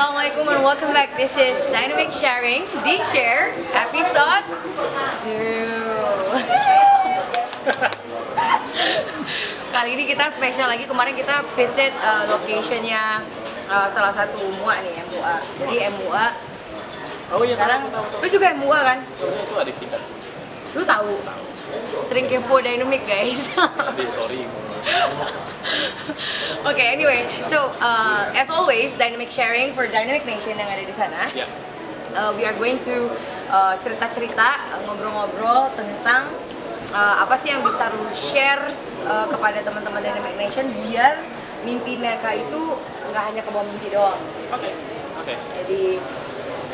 Assalamualaikum and welcome back. This is Dynamic Sharing, D Share, episode 2. Kali ini kita spesial lagi. Kemarin kita visit uh, locationnya uh, salah satu MUA nih, MUA. Jadi MUA. Oh iya, Sekarang tahu, lu juga MUA kan? itu adik tingkat. Lu tahu? Sering kepo Dynamic guys. Sorry. Oke, anyway, so uh, as always, dynamic sharing for Dynamic Nation yang ada di sana. Ya. Uh, we are going to uh, cerita-cerita, uh, ngobrol-ngobrol tentang uh, apa sih yang bisa lu share uh, kepada teman-teman Dynamic Nation biar mimpi mereka itu nggak hanya ke bawah mimpi doang. Oke. Oke. Jadi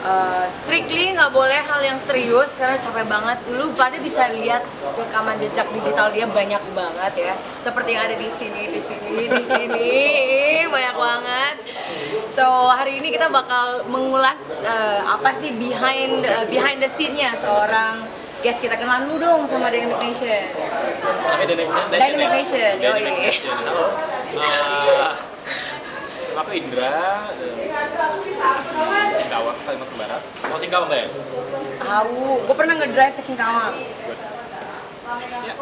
uh, strictly nggak boleh hal yang serius karena capek banget. Lu pada bisa lihat rekaman jejak digital dia banyak banget ya. Seperti yang ada di sini, di sini, di sini, banyak banget. So hari ini kita bakal mengulas uh, apa sih behind uh, behind the scene-nya seorang guest kita kenalan lu dong sama Dynamic Nation. Oke, Dynamic Nation. Dynamic? Nation. Halo. Uh, aku Indra Singkawang, Kalimantan Barat. Mau Singkawang nggak ya? Tahu, gue pernah ngedrive ke Singkawang. Ya.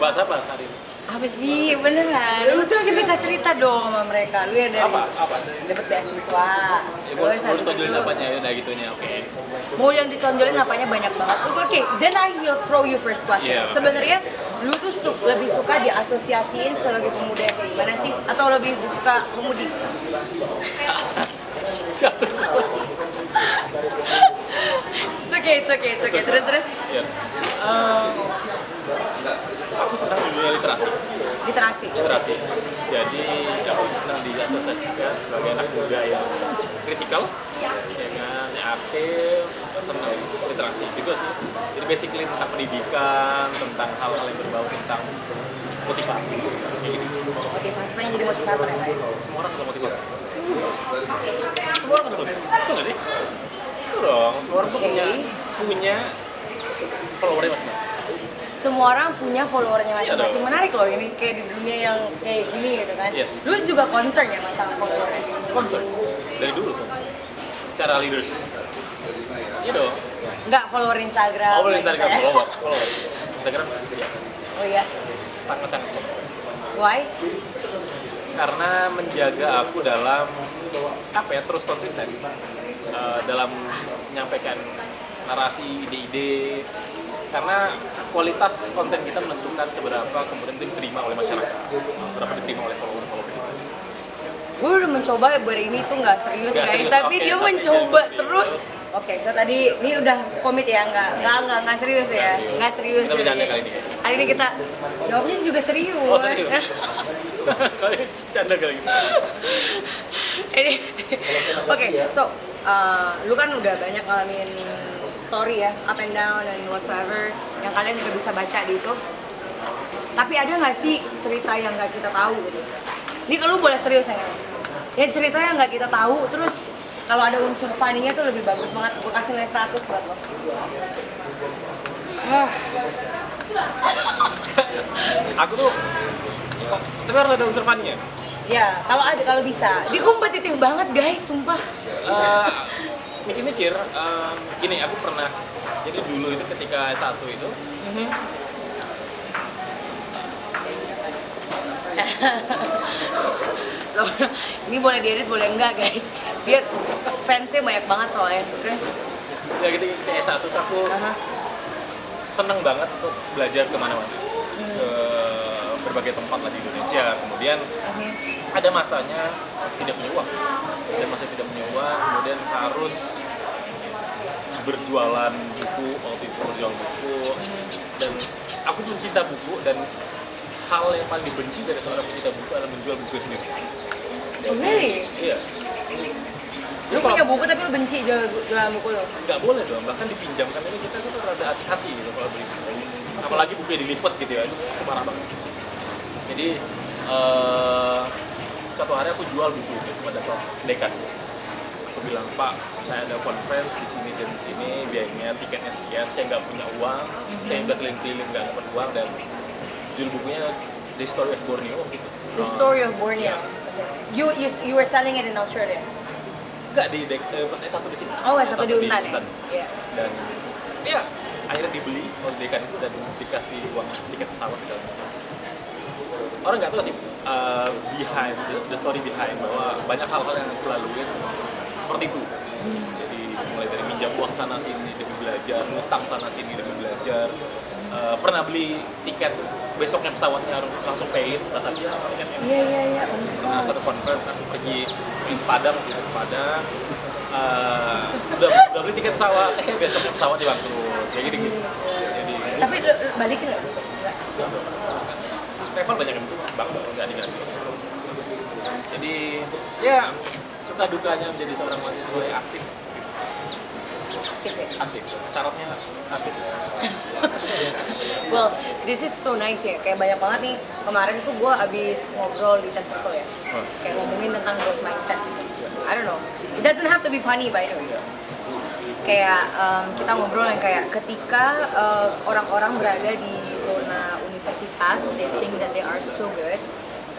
Bahas apa hari ini? Apa sih beneran? Lu tuh cerita cerita dong sama mereka. Lu yang dari Apa? Apa? dapat beasiswa. Ya, mau, Terus mau ditonjolin apanya ya udah gitunya, oke. Mau yang ditonjolin apanya banyak banget. Oke, then I will throw you first question. Sebenarnya lu tuh su- lebih suka diasosiasiin sebagai pemuda yang kayak gimana sih? Atau lebih suka pemudi? It's okay, it's okay, it's okay. Terus terus Ya. Eh, aku senang di dunia literasi. literasi. literasi. Jadi aku senang diasosiasikan sebagai anak muda yang kritikal, ya kan, yang aktif, senang literasi juga sih. Jadi basically tentang pendidikan, tentang hal-hal yang berbau tentang motivasi. Gini. Motivasi pengen jadi motivator ya? Semua orang bisa motivator. Semua orang betul. Betul nggak sih? Betul dong. Semua orang tuh punya punya followernya masing-masing. Semua orang punya followernya masing-masing. Iya dong. Menarik loh ini kayak di dunia yang kayak gini gitu kan. Yes. Lu juga concern ya masalah followernya? Concern dari dulu tuh. Secara leadership. Iya dong. Enggak follower Instagram. Oh, like Instagram, saya. follower, follower. Instagram, ya, Oh iya. sangat-sangat follower. Why? Karena menjaga aku dalam apa ya terus konsisten eh, dalam menyampaikan narasi, ide-ide. Karena kualitas konten kita menentukan seberapa kemudian itu diterima oleh masyarakat, seberapa diterima oleh follower-follower kita. Gue udah mencoba buat ini tuh nggak serius Nggak guys, serius, tapi oke, dia tapi mencoba jadi- terus. Oke, so tadi ini udah komit ya, nggak nggak nggak nggak serius ya, nggak serius. Kita bercanda kali ini, guys. Hari ini kita jawabnya juga serius. Oh serius? Kali canda kali. Ini, oke, so uh, lu kan udah banyak ngalamin story ya, up and down dan whatsoever yang kalian juga bisa baca di itu. Tapi ada nggak sih cerita yang nggak kita tahu gitu? Ini kalau boleh serius ya, ya cerita yang nggak kita tahu, terus kalau ada unsur funny-nya tuh lebih bagus banget. Gue kasih nilai 100 buat lo. Aku tuh, tapi harus ada unsur funny-nya. Ya, kalau ada kalau bisa. Dia kompetitif banget guys, sumpah. Eh, mikir-mikir eh, gini aku pernah jadi dulu itu ketika S1 itu Loh, ini boleh diedit boleh enggak guys? Dia fansnya banyak banget soalnya. Terus? Ya gitu ketika S1 tuh aku aha. seneng banget untuk belajar ke mana-mana. Ke berbagai tempat lah di Indonesia. Kemudian ada masanya tidak punya uang. Ada masa tidak punya uang kemudian harus berjualan buku waktu itu berjualan buku. Dan aku pencinta buku dan hal yang paling dibenci dari seorang pencinta buku adalah menjual buku sendiri. Oh, really? iya. Lu punya buku tapi lu benci jual, buku lu? nggak boleh dong. Bahkan dipinjamkan. Ini kita tuh rada hati-hati gitu kalau beli buku. Apalagi bukunya dilipat gitu ya. Itu marah banget jadi eh satu hari aku jual buku itu pada saat dekan aku bilang pak saya ada conference di sini dan di sini biayanya tiketnya sekian saya nggak punya uang saya udah keliling-keliling nggak dapat uang dan jual bukunya The Story of Borneo gitu The Story of Borneo. You, you, you were selling it in Australia? nggak di dek, eh, pas S1 di sini Oh, satu di Untan ya? Iya. dan ya akhirnya dibeli oleh dekan itu dan dikasih uang tiket pesawat segala macam orang nggak tahu sih uh, behind the, the story behind bahwa banyak hal-hal yang aku laluin seperti itu jadi mulai dari minjam uang sana sini demi belajar ngutang sana sini demi belajar Uh, pernah beli tiket besoknya pesawatnya harus langsung pay kata dia tiketnya Iya, iya, iya. Oh Nah, gosh. satu conference aku pergi di Padang ke Padang. Eh, udah udah beli tiket pesawat, eh besoknya pesawat bangkrut, kayak gitu gitu. Jadi Tapi balikin nggak? Travel banyak yang bang nggak diganti. Jadi ya suka dukanya menjadi seorang mahasiswa yang aktif, Aktif ya? Syaratnya aktif. Well, this is so nice ya. Kayak banyak banget nih. Kemarin tuh gue abis ngobrol di TED Circle ya. Oh. Kayak ngomongin tentang growth mindset. I don't know. It doesn't have to be funny by the way. Kayak um, kita ngobrol yang kayak ketika uh, orang-orang berada di universitas, they think that they are so good,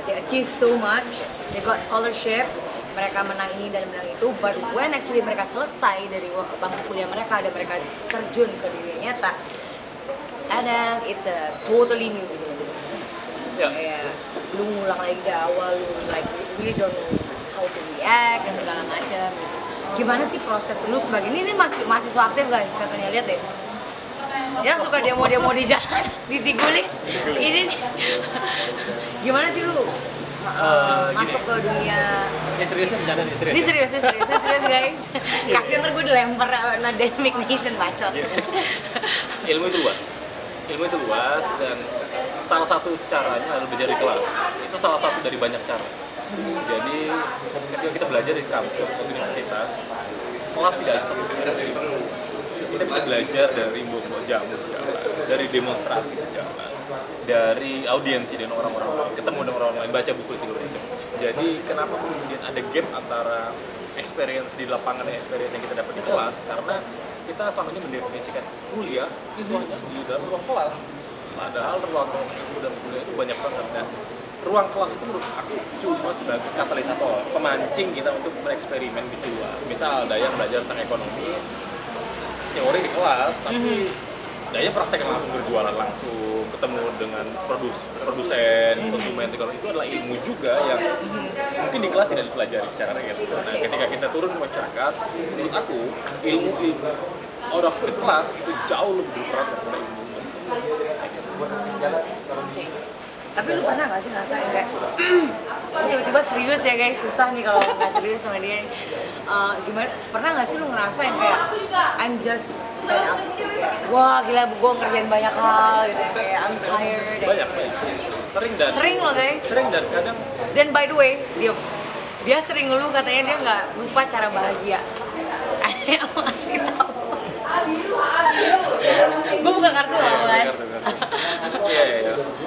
they achieve so much, they got scholarship, mereka menang ini dan menang itu, but when actually mereka selesai dari bangku kuliah mereka dan mereka terjun ke dunia nyata, kadang it's a totally new beginning. Ya. kayak lu ngulang lagi dari awal lu like really don't know how to react dan segala macam gitu. gimana sih proses lu sebagai ini, ini masih mahasiswa aktif guys katanya. Lihat deh yang suka demo-demo di jalan di Tigulis. Ini nih. Gimana sih lu? Eh, gini. masuk ke dunia. Ini seriusnya bercanda nih serius. ini serius ini serius ini serius guys. Kasian ntar gue dilempar sama Dynamic Nation bacot. Iya. ilmu itu luas. Ilmu itu luas dan salah satu caranya adalah belajar di kelas itu salah satu dari banyak cara. Jadi ketika kita belajar di kampus atau di universitas kelas tidak satu kita bisa belajar dari mbok-mbok jamu jalan dari demonstrasi di jalan dari audiensi dan orang-orang lain. Ketemu dengan orang lain baca buku segala macam. Jadi kenapa kemudian ada gap antara experience di lapangan dan experience yang kita dapat di kelas? Karena kita selama ini mendefinisikan kuliah itu hanya di dalam ruang kelas. Padahal ruang ilmu dan kuliah itu banyak banget. Dan ruang kelas itu menurut aku cuma sebagai katalisator pemancing kita untuk bereksperimen di luar. Misal ada yang belajar tentang ekonomi teori di kelas tapi daya praktek langsung berjualan langsung ketemu dengan produs produsen konsumen segala itu adalah ilmu juga yang mungkin di kelas tidak dipelajari secara real. Nah ketika kita turun ke masyarakat menurut aku ilmu ilmu out of the class itu jauh lebih berperan daripada ilmu Tapi lu pernah gak sih ngerasain kayak "Oh, tiba-tiba serius ya guys, susah nih kalau nggak serius sama dia. Eh, gimana? Pernah gak sih lu ngerasa yang kayak I'm just? Kayak, Wah gila, gue ngerjain banyak hal gitu ya. Kayak I'm tired. dan- banyak banyak sering, sering dan Sering loh guys. sering dan kadang Dan by the way, dia dia sering ngeluh katanya dia nggak lupa cara bahagia. Yang ngasih tahu. gue buka kartu Iya, lah kan. Iya, iya, iya.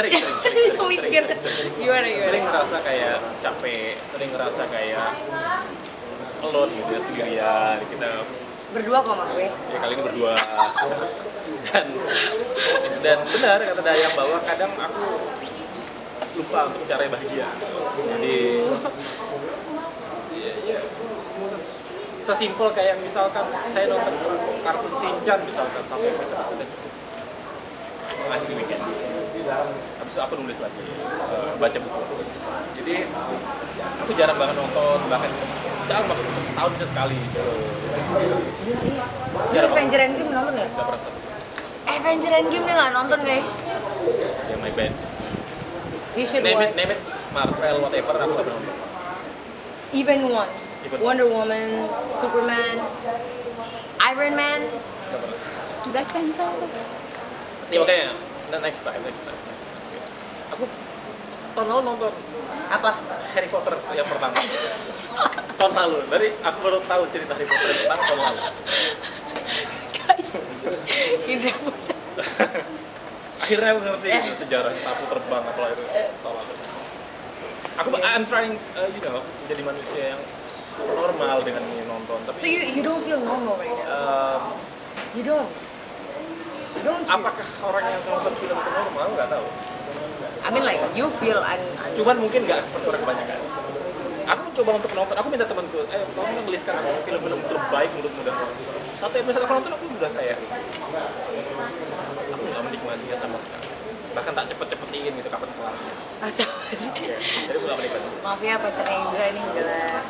Sering, sering, sering, sering, sering, sering, sering. gimana gimana. Sering ngerasa kayak capek, sering ngerasa kayak alone gitu ya, sendirian. Kita Berdua kok sama gue. ya kali ini berdua dan dan benar kata Dayang bahwa kadang aku lupa untuk mencari bahagia jadi ya, ya, ses- sesimpel kayak misalkan saya nonton kartun Shinchan misalkan sampai episode itu dan cukup mengakhiri weekend habis itu aku nulis lagi baca buku jadi aku jarang banget nonton bahkan jarang banget nonton setahun bisa sekali. Gila iya. Jarang Avenger Endgame nonton ya? Gak pernah satu Avenger Endgame dia nggak nonton guys. yang my band You should name it name it Marvel whatever aku gak pernah nonton Even once. Even Wonder Woman, Superman, Iron Man, Gak pernah Black Panther. ya makanya next time next time aku tahun lalu nonton Apa? Harry Potter yang pertama tahun lalu dari aku baru tahu cerita Harry Potter yang pertama tahun lalu Guys, ini buta. akhirnya aku ngerti gitu, sejarah sapu terbang apa itu tahun lalu aku I'm trying uh, you know menjadi manusia yang normal dengan nonton So tapi you you don't feel normal right now? um, You don't. Apakah orang yang nonton film itu normal? Nggak tahu. I mean like you feel un cuman mungkin nggak seperti orang kebanyakan. Aku mencoba untuk nonton aku minta temanku eh tolong dong listkan aku film-film terbaik menurut muda satu episode aku nonton aku udah kayak aku nggak menikmatinya sama sekali bahkan tak cepet-cepetin gitu kapan kelarnya Masa sih? Oke, jadi nggak menikmati Maaf ya pacarnya Indra ini udah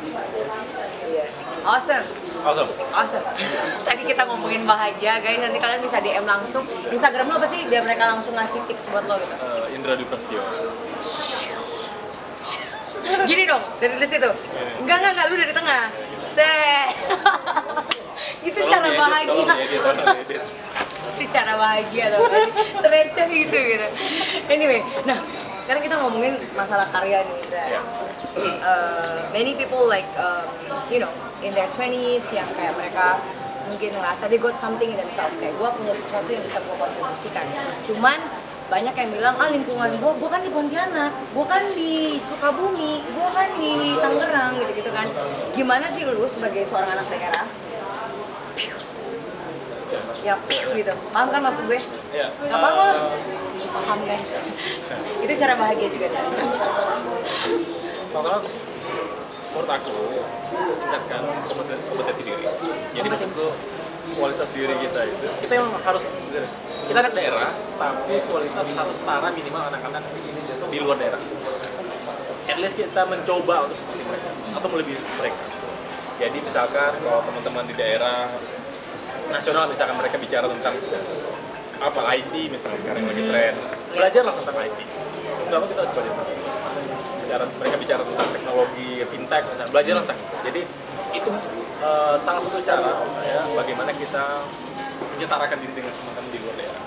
Iya. Awesome. awesome Awesome. Tadi kita ngomongin bahagia, guys. Nanti kalian bisa DM langsung. Instagram lo apa sih? Biar mereka langsung ngasih tips buat lo gitu. Eh, Indra Dwi Prasetyo Gini dong, dari di situ. Enggak, enggak, enggak. Lu dari tengah. Se. Itu Tolong cara diedit, bahagia. tolong diedit, tolong diedit. Itu cara bahagia tau gak sih? Receh gitu gitu. Anyway, nah sekarang kita ngomongin masalah karya nih, Indra. Ya. uh, many people like um, you know in their 20s yang kayak mereka mungkin ngerasa they got something in themselves kayak gue punya sesuatu yang bisa gue kontribusikan cuman banyak yang bilang ah lingkungan gue gue kan di Pontianak gue kan di Sukabumi gue kan di Tangerang gitu gitu kan gimana sih lu sebagai seorang anak daerah ya gitu paham kan maksud gue Ya. Gak apa-apa Eh, paham guys itu cara bahagia juga kan Pertama, menurut aku tingkatkan kompetensi, diri. Jadi maksudku kualitas diri kita itu kita yang harus kita anak daerah tapi kualitas harus setara minimal anak-anak di luar daerah. At least kita mencoba untuk seperti mereka atau melebihi mereka. Jadi misalkan kalau teman-teman di daerah nasional misalkan mereka bicara tentang apa IT misalnya sekarang lagi tren. Belajarlah tentang IT nggak mau kita harus belajar? Tentang bicara mereka bicara tentang teknologi fintech misalnya. Belajarlah tentang itu. Jadi itu eh, salah satu cara saya bagaimana kita menyetarakan diri dengan teman-teman di luar daerah.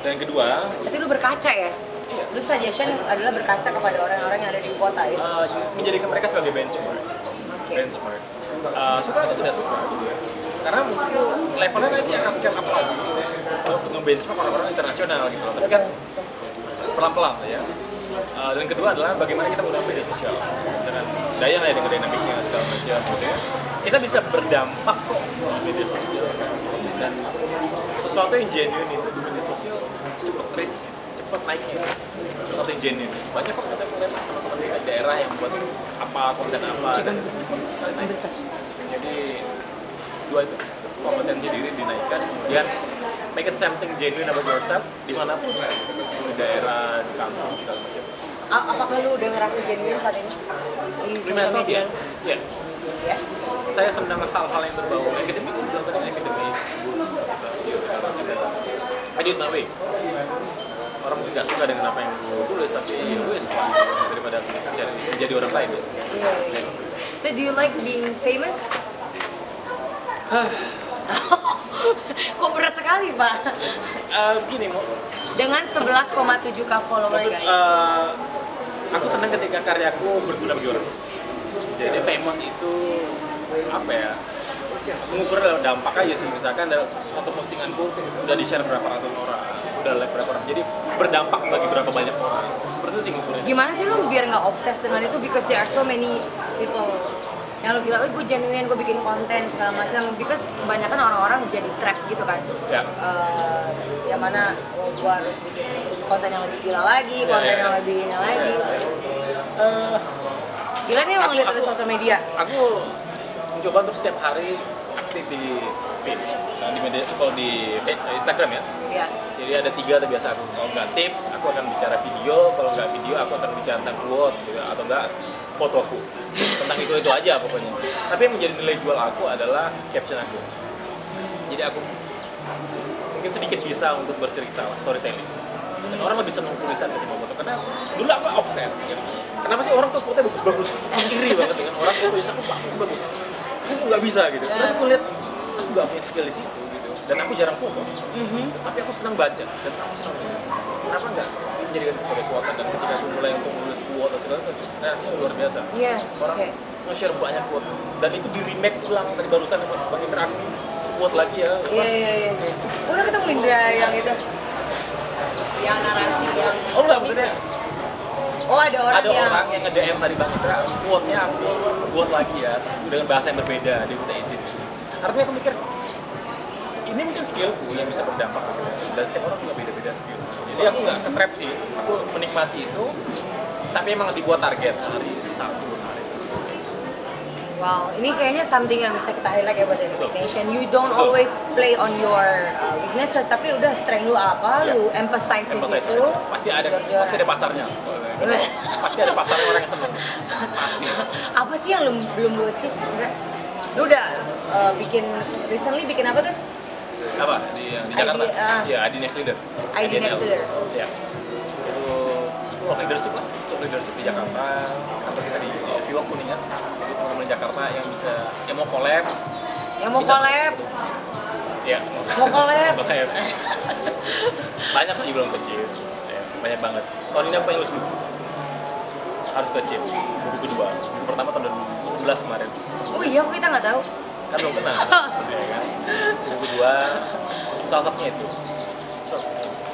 Dan yang kedua Berarti lu berkaca ya? Iya. Suggestion adalah berkaca kepada orang-orang yang ada di kota ya? eh, menjadikan mereka sebagai benchmark. Oke. benchmark. Eh, suka atau tidak suka? gitu ya karena menurutku levelnya nanti akan sekian apa lagi. Gitu untuk nge-benchmark orang-orang internasional gitu loh tapi kan pelan-pelan ya. Uh, dan kedua adalah bagaimana kita menggunakan media sosial. Dengan daya ya dengan dinamiknya segala macam gitu ya. kita bisa berdampak kok di media sosial. Dan sesuatu yang genuine itu di media sosial cepet reach cepet naiknya sesuatu yang genuine. Banyak kok kita melihat teman-teman di daerah yang buat apa konten apa dan sekali naik. jadi dua itu kompetensi diri dinaikkan kemudian make it something genuine about yourself di mana pun di daerah di kampung segala macam A- apakah lu udah ngerasa genuine saat ini? Di sosial media? ya Yes. saya senang hal-hal yang berbau academic itu bilang tadi macam I do it my way orang mungkin nggak suka dengan apa yang gue tulis tapi ya wes daripada cari menjadi orang lain ya. Iya, iya. So do you like being famous? Kok berat sekali pak? Eh, gini mau Dengan 11,7k follower maksud guys. eh, aku senang ketika karyaku berguna bagi orang. Jadi famous itu apa ya mengukur lewat dampak aja sih. Misalkan dalam suatu postinganku udah di share berapa ratus orang udah like berapa orang. Jadi berdampak bagi berapa banyak orang. Seperti itu sih ngukurnya. Gimana sih lu biar nggak obses dengan itu? Because there are so many people yang lu bilang, gue genuine, gue bikin konten segala macam. Because kebanyakan orang-orang jadi trap gitu kan. ya Eh, mana oh, gue harus bikin konten yang lebih gila lagi, Ya, konten ya. yang lebih ini lagi. Eh, Gila nih emang lihat dari sosial media. aku mencoba untuk setiap hari aktif di feed Nah, di media kalau di feed- Instagram ya Ya. Jadi ada tiga tuh biasa aku kalau nggak tips, aku akan bicara video. Kalau nggak video, aku akan bicara tentang quote gitu, atau enggak fotoku tentang itu itu aja pokoknya. Tapi yang menjadi nilai jual aku adalah caption aku. Jadi aku mungkin sedikit bisa untuk bercerita lah, storytelling. Dan orang lebih senang tulisan ketimbang foto karena dulu aku obses gitu. kenapa sih orang tuh fotonya bagus-bagus iri banget dengan orang foto aku bagus-bagus. Aku nggak bisa gitu. Terus aku lihat aku nggak punya skill di situ gitu. Dan aku jarang foto. Mhm. tapi aku senang baca dan aku senang menulis kenapa enggak menjadikan sebagai quote dan ketika aku mulai untuk menulis quote dan segala macam. Reaksinya luar biasa. Iya, orang oke. nge-share banyak quote. Dan itu di remake ulang tadi barusan sama Bang Indra aku quote lagi ya. Iya, iya, iya. Udah ketemu Indra yang itu? Yang narasi, yang... oh enggak maksudnya Oh, ada orang ada yang... orang yang nge-DM tadi Bang Indra quote-nya aku buat lagi ya dengan bahasa yang berbeda dia minta izin. Artinya aku mikir ini mungkin skillku yang bisa berdampak. Dan setiap orang punya beda-beda skill. Jadi aku nggak ketrap sih aku menikmati itu tapi emang dibuat target sehari satu sehari. Wow, ini kayaknya something yang bisa kita highlight ya buat. Nation. You don't Betul. always play on your uh, weaknesses, tapi udah strength lu apa, Ya. lu emphasize di Emphasize. situ. pasti ada Jor-joran. pasti ada pasarnya pasti ada pasarnya orang yang seneng pasti Apa sih yang lu, belum lu achieve? Lu udah uh, bikin, recently bikin apa tuh? apa di di ID, Jakarta ah. ya ID Next Leader ID Next Leader. ya itu School of Leadership lah Of Leadership di Jakarta kantor kita di Viwa Kuningan itu teman-teman Jakarta yang bisa yang mau collab. Yang mau collab, ya. Mau collab. Banyak sih belum kecil. Ya, banyak banget. Tahun ini apa yang sebut harus kecil buku kedua buku pertama tahun 2016 kemarin. Oh iya, kita nggak tahu? kan belum kenal. Ya kan? buku kedua salah satunya itu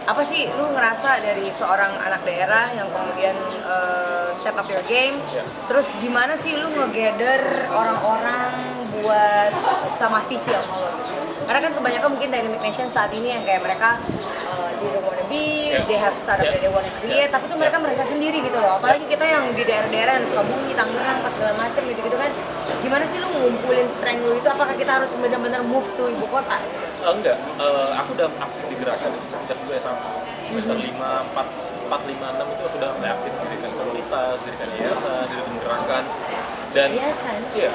Apa sih lu ngerasa dari seorang anak daerah yang kemudian uh, step up your game, Ya. terus gimana sih lu nge-gather orang-orang buat sama visi mau lo? Karena kan kebanyakan mungkin Dynamic Nation saat ini yang kayak mereka uh, they wanna be, Ya. they have startup Ya. that they wanna create, Ya. tapi tuh mereka merasa sendiri gitu loh. Apalagi kita yang di daerah-daerah yang suka bunyi, Tangerang, pas segala macem gitu-gitu kan. Gimana sih lu ngumpulin strength lu itu? Apakah kita harus benar-benar move to ibu kota? Gitu? Eh, enggak, Eh, aku udah aktif di gerakan itu sejak dulu SMA semester 5, 4, 4, 5, 6 itu aku udah mulai aktif dirikan komunitas, dirikan yayasan, dirikan gerakan dan Yayasan? iya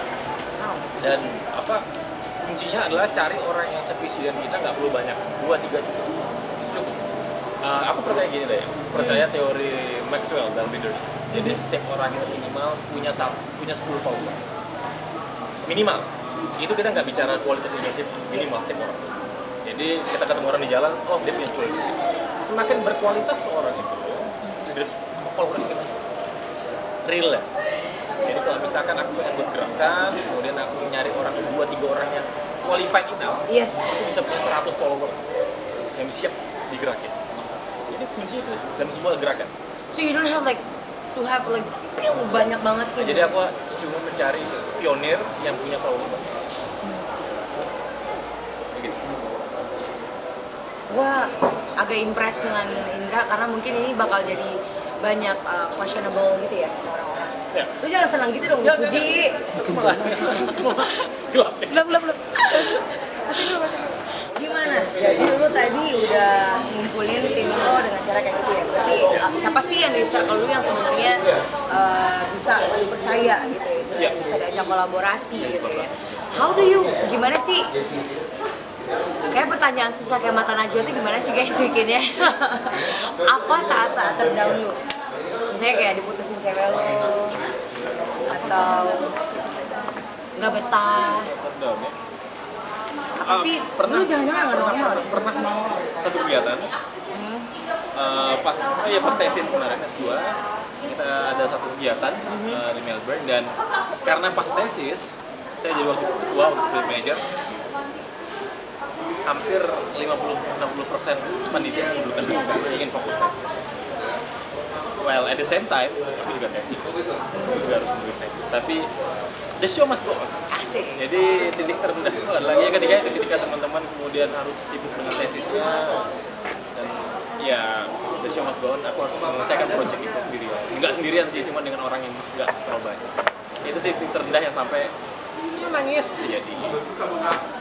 Wow. dan apa kuncinya adalah cari orang yang sevisi dengan kita nggak perlu banyak dua tiga cukup Eh, aku percaya gini deh percaya teori Maxwell dalam leadership jadi setiap orang itu minimal punya satu punya 10 follower. Minimal. Itu kita nggak bicara kualitas leadership minimal setiap orang. Jadi kita ketemu orang di jalan oh dia punya 10 leadership. Semakin berkualitas seorang itu semakin banyak. real ya. Jadi kalau misalkan aku pengen buat gerakan kemudian aku nyari orang dua tiga orang yang qualified enough Yes. aku bisa punya 100 follower yang siap digerakin kunci itu dalam semua gerakan So you don't have like to have like pew, banyak banget gitu. jadi aku cuma mencari pionir yang punya follower banyak. Gua agak impress dengan Indra karena mungkin ini bakal jadi banyak uh, questionable gitu ya sama orang-orang. ya Lu jangan senang gitu dong, Ya, puji. Belum, belum, belum. Gimana? Jadi lu tadi udah ngumpulin tim lo dengan cara kayak gitu ya. Berarti uh, siapa sih yang di circle lu yang sebenarnya uh, bisa lu percaya gitu ya, Iya. bisa diajak kolaborasi gitu ya. How do you gimana sih Kayak pertanyaan susah kayak mata Najwa itu gimana sih guys bikinnya? Apa saat-saat terdown lu? Misalnya kayak diputusin cewek lo atau nggak betah ya. Apa Ah, sih? pernah. Lu jangan-jangan nggak pernah, normal pernah, deh? pernah satu kegiatan Hmm. Eh, pas oh ya pas tesis kemarin S2 kita ada satu kegiatan Mhm. eh, di Melbourne dan karena pas tesis saya jadi waktu ketua waktu field manager hampir 50-60 persen panitia mengundurkan diri karena ingin fokus tesis well at the same time aku juga tesis aku juga harus menulis tesis. Tapi the show must go on. Asik. jadi titik terendah itu adalah ya ketika itu ketika teman-teman kemudian harus sibuk dengan tesisnya. Dan ya the show must go on. Aku harus menyelesaikan project itu sendirian. Nggak sendirian sih cuma dengan orang yang nggak terlalu banyak. Itu titik terendah yang sampai ya nangis. Bisa jadi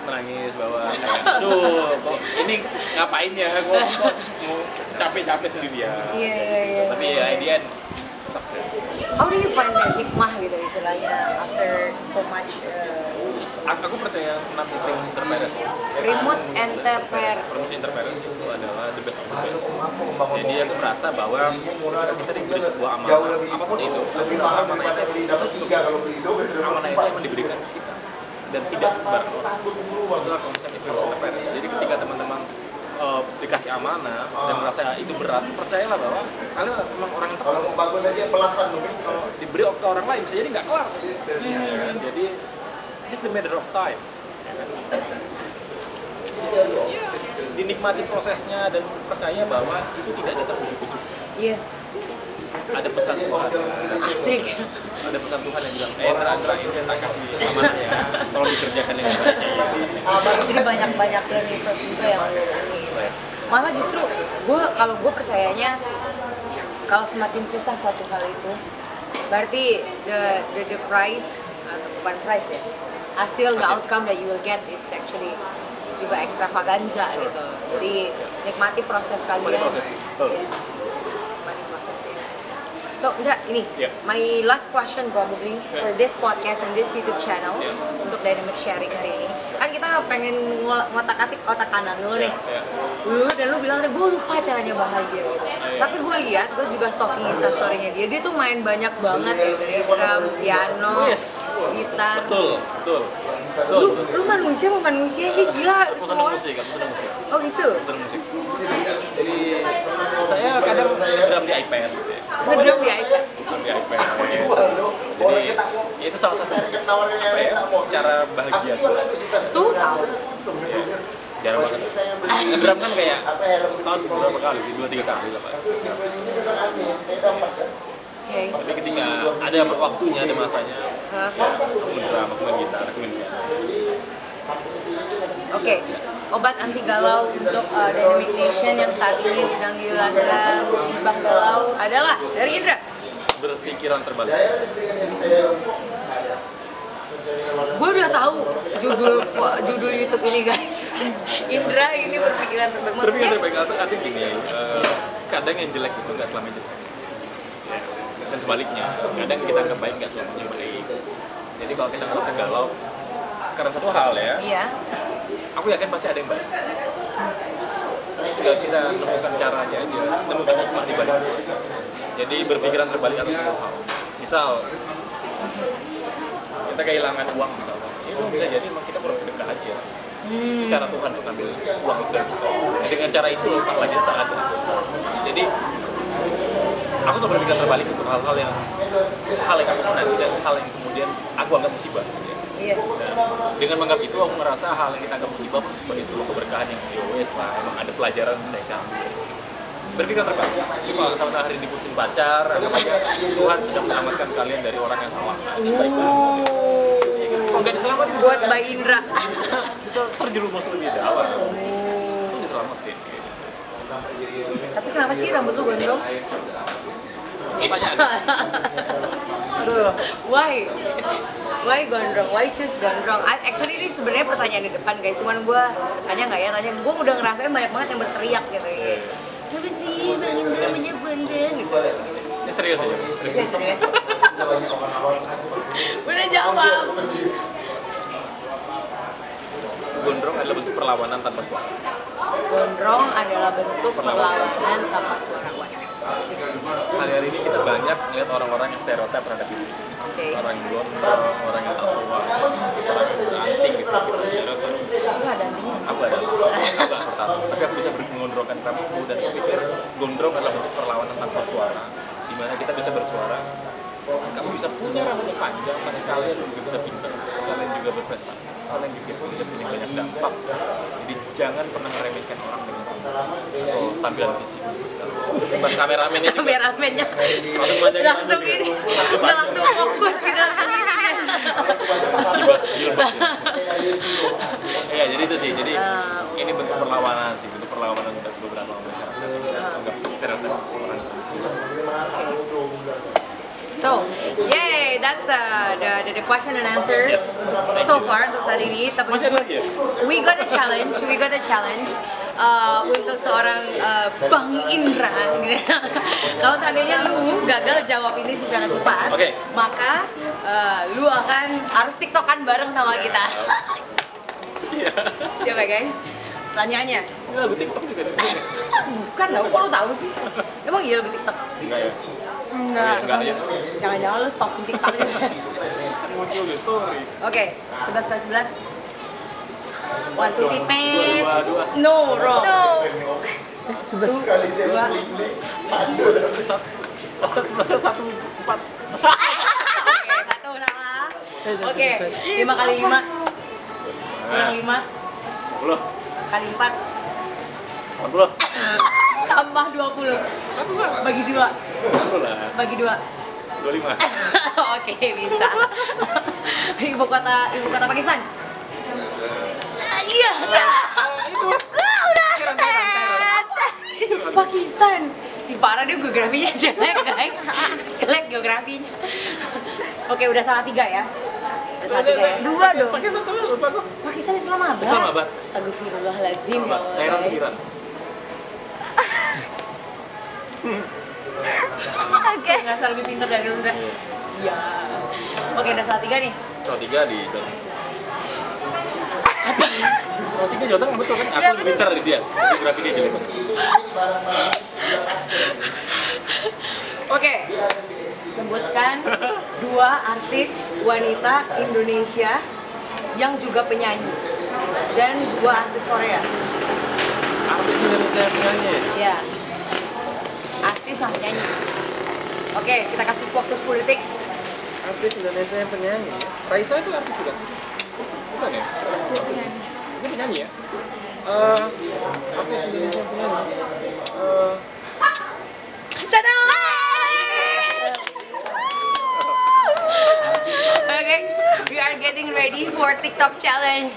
menangis bahwa kayak aduh kok ini ngapain ya? Kok, kok capek-capek sendirian Iya, iya, iya. tapi ya in the end sukses How do you find the hikmah gitu istilahnya after so much uh, aku percaya namanya primus inter pares Primus inter pares. primus inter pares itu adalah the best of the best. Jadi aku merasa bahwa ketika kita diberi sebuah amanah. Apa pun itu tapi amanah itu khusus untuk amanah itu yang diberikan kita. Dan tidak orang itulah konsep primus inter pares jadi ketika eh, dikasih amanah dan merasa itu berat percayalah bahwa kalian memang orang yang tepat bagus aja pelasan mungkin. Kalau diberi ke orang lain bisa jadi nggak kelar. Ya kan? jadi just the matter of time ya kan? Ya, dinikmati prosesnya dan percaya bahwa itu tidak datang ujuk-ujuk Iya, ada pesan Tuhan. Asik. ada pesan Tuhan yang bilang eh Indra ini yang tak kasih amanah ya. Tolong dikerjakan dengan baik. Jadi banyak-banyak learning curve juga yang ini. Malah justru gue kalau gue percayanya kalau semakin susah suatu hal itu berarti the the, the price atau bukan price ya hasil the outcome that you will get is actually juga extravaganza gitu. Jadi nikmati proses kalian. Proses, betul. Iya. nikmati prosesnya so Indra ini Yeah. my last question probably for this podcast and this YouTube channel Yeah. untuk dynamic sharing hari ini. Kan kita pengen ngotak atik otak kanan dulu nih. ya dulu dan lu bilang gue lupa caranya bahagia. Tapi gue lihat gue juga stalking instastorynya dia. Dia tuh main banyak banget ya dari drum piano Yes. gitar. Betul betul. Lu betul. lu manusia apa manusia sih? Gila aku musik aku senang musik. Oh gitu? Aku senang musik. Jadi saya kadang drum di iPad. Ngedrum di iPad? Drum di iPad. Jadi ya itu salah satu apa ya cara bahagia gue tuh tahu jarang banget. Ngedrum kan kayak setahun beberapa kali? Dua tiga kali lah pak. Oke. Tapi ketika ada waktunya ada masanya Hah? ya aku ngedrum aku main gitar aku main piano. Oke, obat anti galau untuk uh, Dynamic Nation yang saat ini sedang dilanda musibah galau adalah dari Indra. berpikiran terbalik. Gue udah tahu judul judul YouTube ini guys. Indra ini berpikiran terbalik. berpikir Maksudnya, terbalik atau arti gini eh, kadang yang jelek itu nggak selamanya jelek dan sebaliknya kadang kita anggap baik nggak selamanya baik jadi kalau kita ngerasa galau karena satu hal ya iya. aku yakin pasti ada yang baik tinggal kita nemukan caranya aja nemukan hikmah di balik jadi berpikiran terbalik atas satu hal misal kita kehilangan uang misalnya itu bisa jadi emang kita kurang sedekah aja Hmm. cara Tuhan untuk ambil uang itu dari kita. Nah, dengan cara itu pahala kita tak ada jadi aku selalu berpikir terbalik untuk hal-hal yang hal yang aku senangi dan hal yang kemudian aku anggap musibah gitu ya. Iya. Nah, dengan menganggap itu aku merasa hal yang kita anggap musibah pun sebagai sebuah keberkahan yang ya wes lah emang ada pelajaran yang saya ambil. Berpikir terbalik. Kalau teman hari ini putusin pacar anggap aja Tuhan sedang menyelamatkan kalian dari orang yang salah. Nah, itu baik banget Ya kan? kalau nggak diselamatin bisa, Buat Mbak Indra. bisa terjerumus lebih dalam itu diselamatin. Tapi kenapa sih rambut lu gondrong? pertanyaan Why? Why gondrong? Why choose gondrong? Actually ini sebenarnya pertanyaan di depan guys. Cuman gue tanya nggak ya? Tanya. Gue udah ngerasain banyak banget yang berteriak gitu. ya. Kenapa sih Bang Indra banyak gondrong gitu? ini serius aja serius. Udah jawab. gondrong adalah bentuk perlawanan tanpa suara Gondrong adalah bentuk perlawanan tanpa suara. Waduh. hari-hari ini kita banyak melihat orang-orang yang stereotip terhadap fisik Oke. orang yang gondrong, orang yang tahu orang yang beranting gitu kita stereotip Lu ada sih? aku ada aku pertama tapi aku bisa mengondrongkan rambutku dan aku pikir gondrong adalah bentuk perlawanan tanpa suara di mana kita bisa bersuara kamu bisa punya rambut yang panjang tapi kalian juga bisa pintar. Kalian juga berprestasi. Kalian juga bisa punya banyak dampak. Jadi jangan pernah meremehkan orang dengan oh, tampilan fisik bukan kameramennya juga. Kameramennya. Langsung panjangin langsung ini, gitu. udah langsung fokus gitu langsung ini dia. Ya. Iya, jadi itu sih. Jadi Ah. ini bentuk perlawanan sih, bentuk perlawanan untuk beberapa masyarakat yang anggap stereotip orang. So, yay, that's uh, the, the the question and answer Yes. so far untuk saat ini. Tapi Masih ada lagi ya? we got a challenge, we got a challenge. uh, untuk seorang uh, Bang Indra gitu. Kalau seandainya lu gagal jawab ini secara cepat, Oke. maka uh, lu akan harus tiktokan bareng sama kita. Siapa guys? Pertanyaannya, Ini lagu TikTok juga bukan tau, kok lu tahu sih? Emang iya lebih tiktok? Enggak ya? Enggak. Enggak ya. Jangan-jangan lu stalking tiktok juga. Muncul di story. Oke, 11 kali 11 One, two, three, pet Dua, dua. No, wrong No Sebelas. Dua Sebelas satu empat. Oke, satu salah Oke, lima kali lima Kurang lima Puluh. Kali empat Empat puluh. Tambah dua puluh. Satu salah. Bagi dua. Bagi dua. Dua lima. Oke, bisa. Ibu kota, ibu kota Pakistan. Iya, Ah, Udah. Pakistan. Ih, parah dia geografinya jelek guys. Jelek geografinya. Oke udah salah tiga ya. Salah tiga ya. Dua dong. Pakai satu lupa kok. Pakistan Islamabad. Islamabad. Astagfirullahaladzim ya Allah Oke. Nggak usah lebih pintar dari lu, Ndra. Iya. Oke, udah salah tiga nih. Soal tiga di Jawa Tengah. Soal tiga Jawa Tengah betul kan? Aku Iya, lebih pintar dari dia. Geografi dia jelek banget. Oke. Sebutkan dua artis wanita Indonesia yang juga penyanyi dan dua artis Korea. Artis Indonesia yang penyanyi. Ya. Artis sama penyanyi. Oke, kita kasih waktu 10 detik. Artis Indonesia yang penyanyi. Raisa itu artis bukan? Bukan ya? Ini penyanyi ya? Eh, artis Indonesia yang penyanyi. Eh, Tada! Oke guys, we are getting ready for TikTok challenge.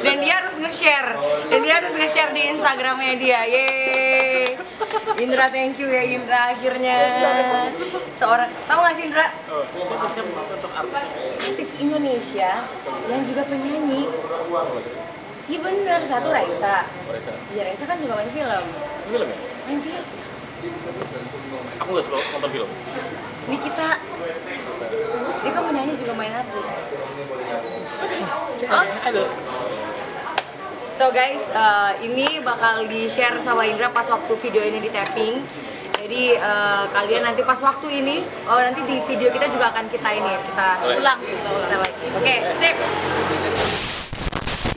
Dan dia harus nge-share. Dan dia harus nge-share di Instagramnya dia. Yeay. Indra, thank you ya Indra akhirnya. Seorang, tahu gak sih Indra? artis? Indonesia yang juga penyanyi. Iya bener, satu Raisa. Raisa. Iya Raisa kan juga main film. Film ya? Main film. Aku nggak suka nonton film. Nikita. Dia kan penyanyi juga main artis. Oh, Ada. So guys, uh, ini bakal di-share sama Indra pas waktu video ini di tapping. Jadi uh, kalian nanti pas waktu ini, oh nanti di video kita juga akan kita ini kita ulang, kita ulang lagi. Oke, sip.